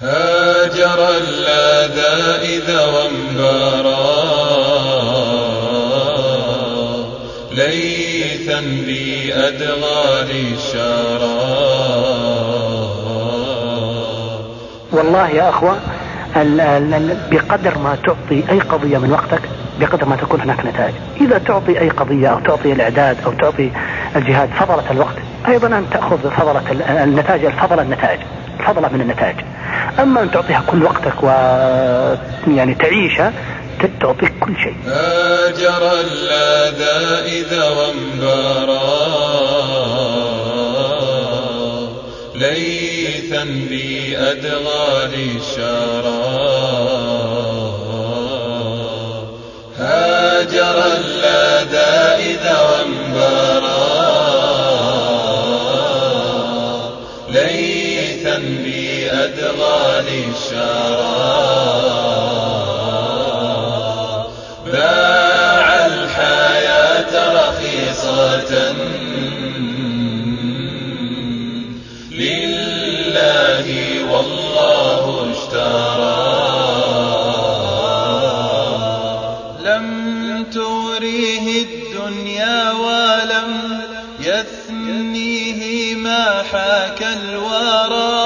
هاجر اللاذا إذا وانبارا ليثا بأدغال الشارى والله يا أخوة بقدر ما تعطي أي قضية من وقتك بقدر ما تكون هناك نتائج. إذا تعطي أي قضية أو تعطي الإعداد أو تعطي الجهاد فضلة الوقت. أيضا أن تأخذ فضلة النتائج الفضل النتائج. الفضلة من النتائج. أما أن تعطيها كل وقتك و يعني تعيشها تعطيك كل شيء. هاجر اللاذا إذا وانبارا ليثا بأدغال الشارى هاجر اللاذا إذا وانبارا باع الحياة رخيصة. لله والله اشترى. لم توريه الدنيا ولم يثنيه ما حاك الورى.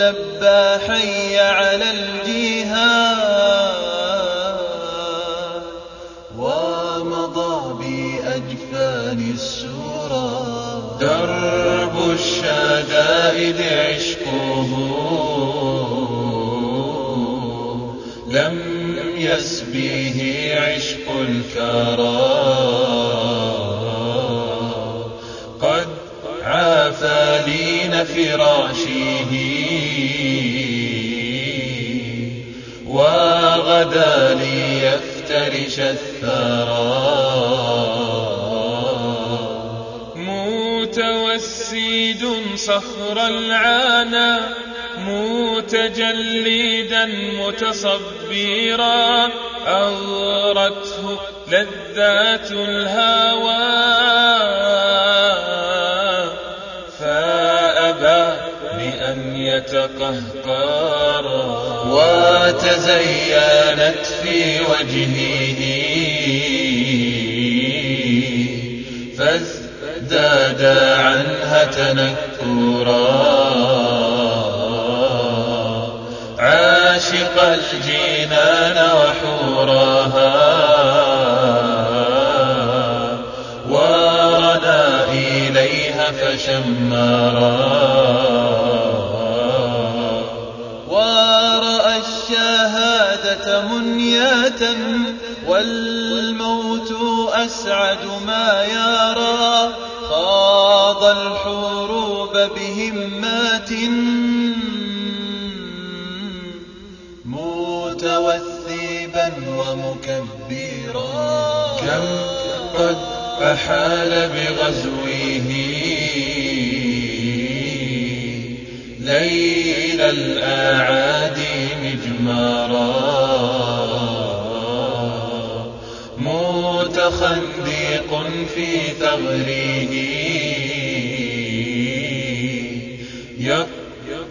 لبى حي على الجهاد ومضى بأجفان السورى درب الشدائد عشقه لم يسبيه عشق الكرى. قد عافى لين فراشه وغدا ليفترش الثرى. متوسد صخر العانى متجلدا متصبرا. أغرته لذات الهوى. فأبى بأن يتقهقرا وتزينت في وجهه. فازداد عنها تنكرا. عاشق الجنان وحورها ورنا إليها فشمرا. منية والموت أسعد ما يرى. خاض الحروب بهمات متوثبا ومكبرا. كم قد أحال بغزوه ليل الأعادي مجمارا متخندق في ثغره.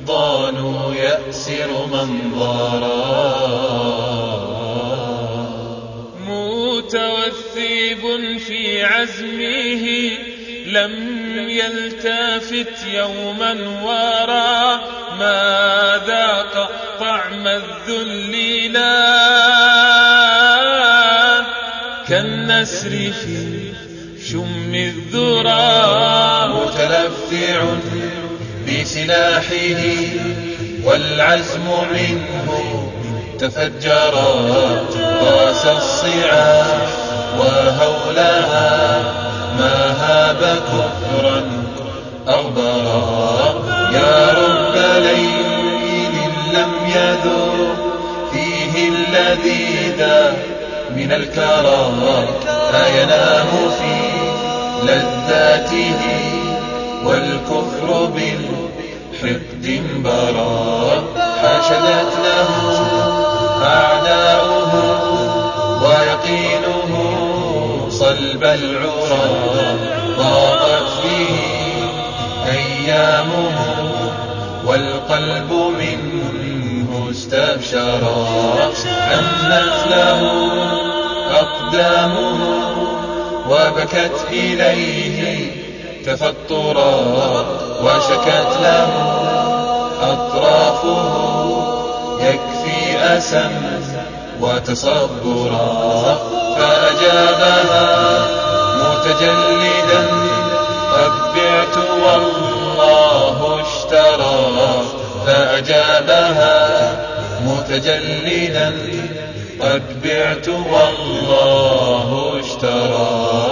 يقضان يأسر منظرا متوثب في عزمه لم يلتفت يوما ورا ما ذاق طعم الذل لا كالنسر في شم الذرى متلفع بسلاحه والعزم منه تفجرا طاس الصعاب وهولها ما هاب كفرا أغبرا يا رب ليل لم يذوق فيه الذي من الكرى لا ينام في لذاته والكفر بالحقد برا حشدت له أعداؤه ويقينه صلب العرى. ضاقت فيه أيامه والقلب منه استبشرا. أمت له أقدامه وبكت إليه تفطرا وشكت له أطرافه يكفي أسا وتصبرا فأجابها متجلدا قد بعت والله اشترى فأجابها متجلدا قد بعت والله اشترى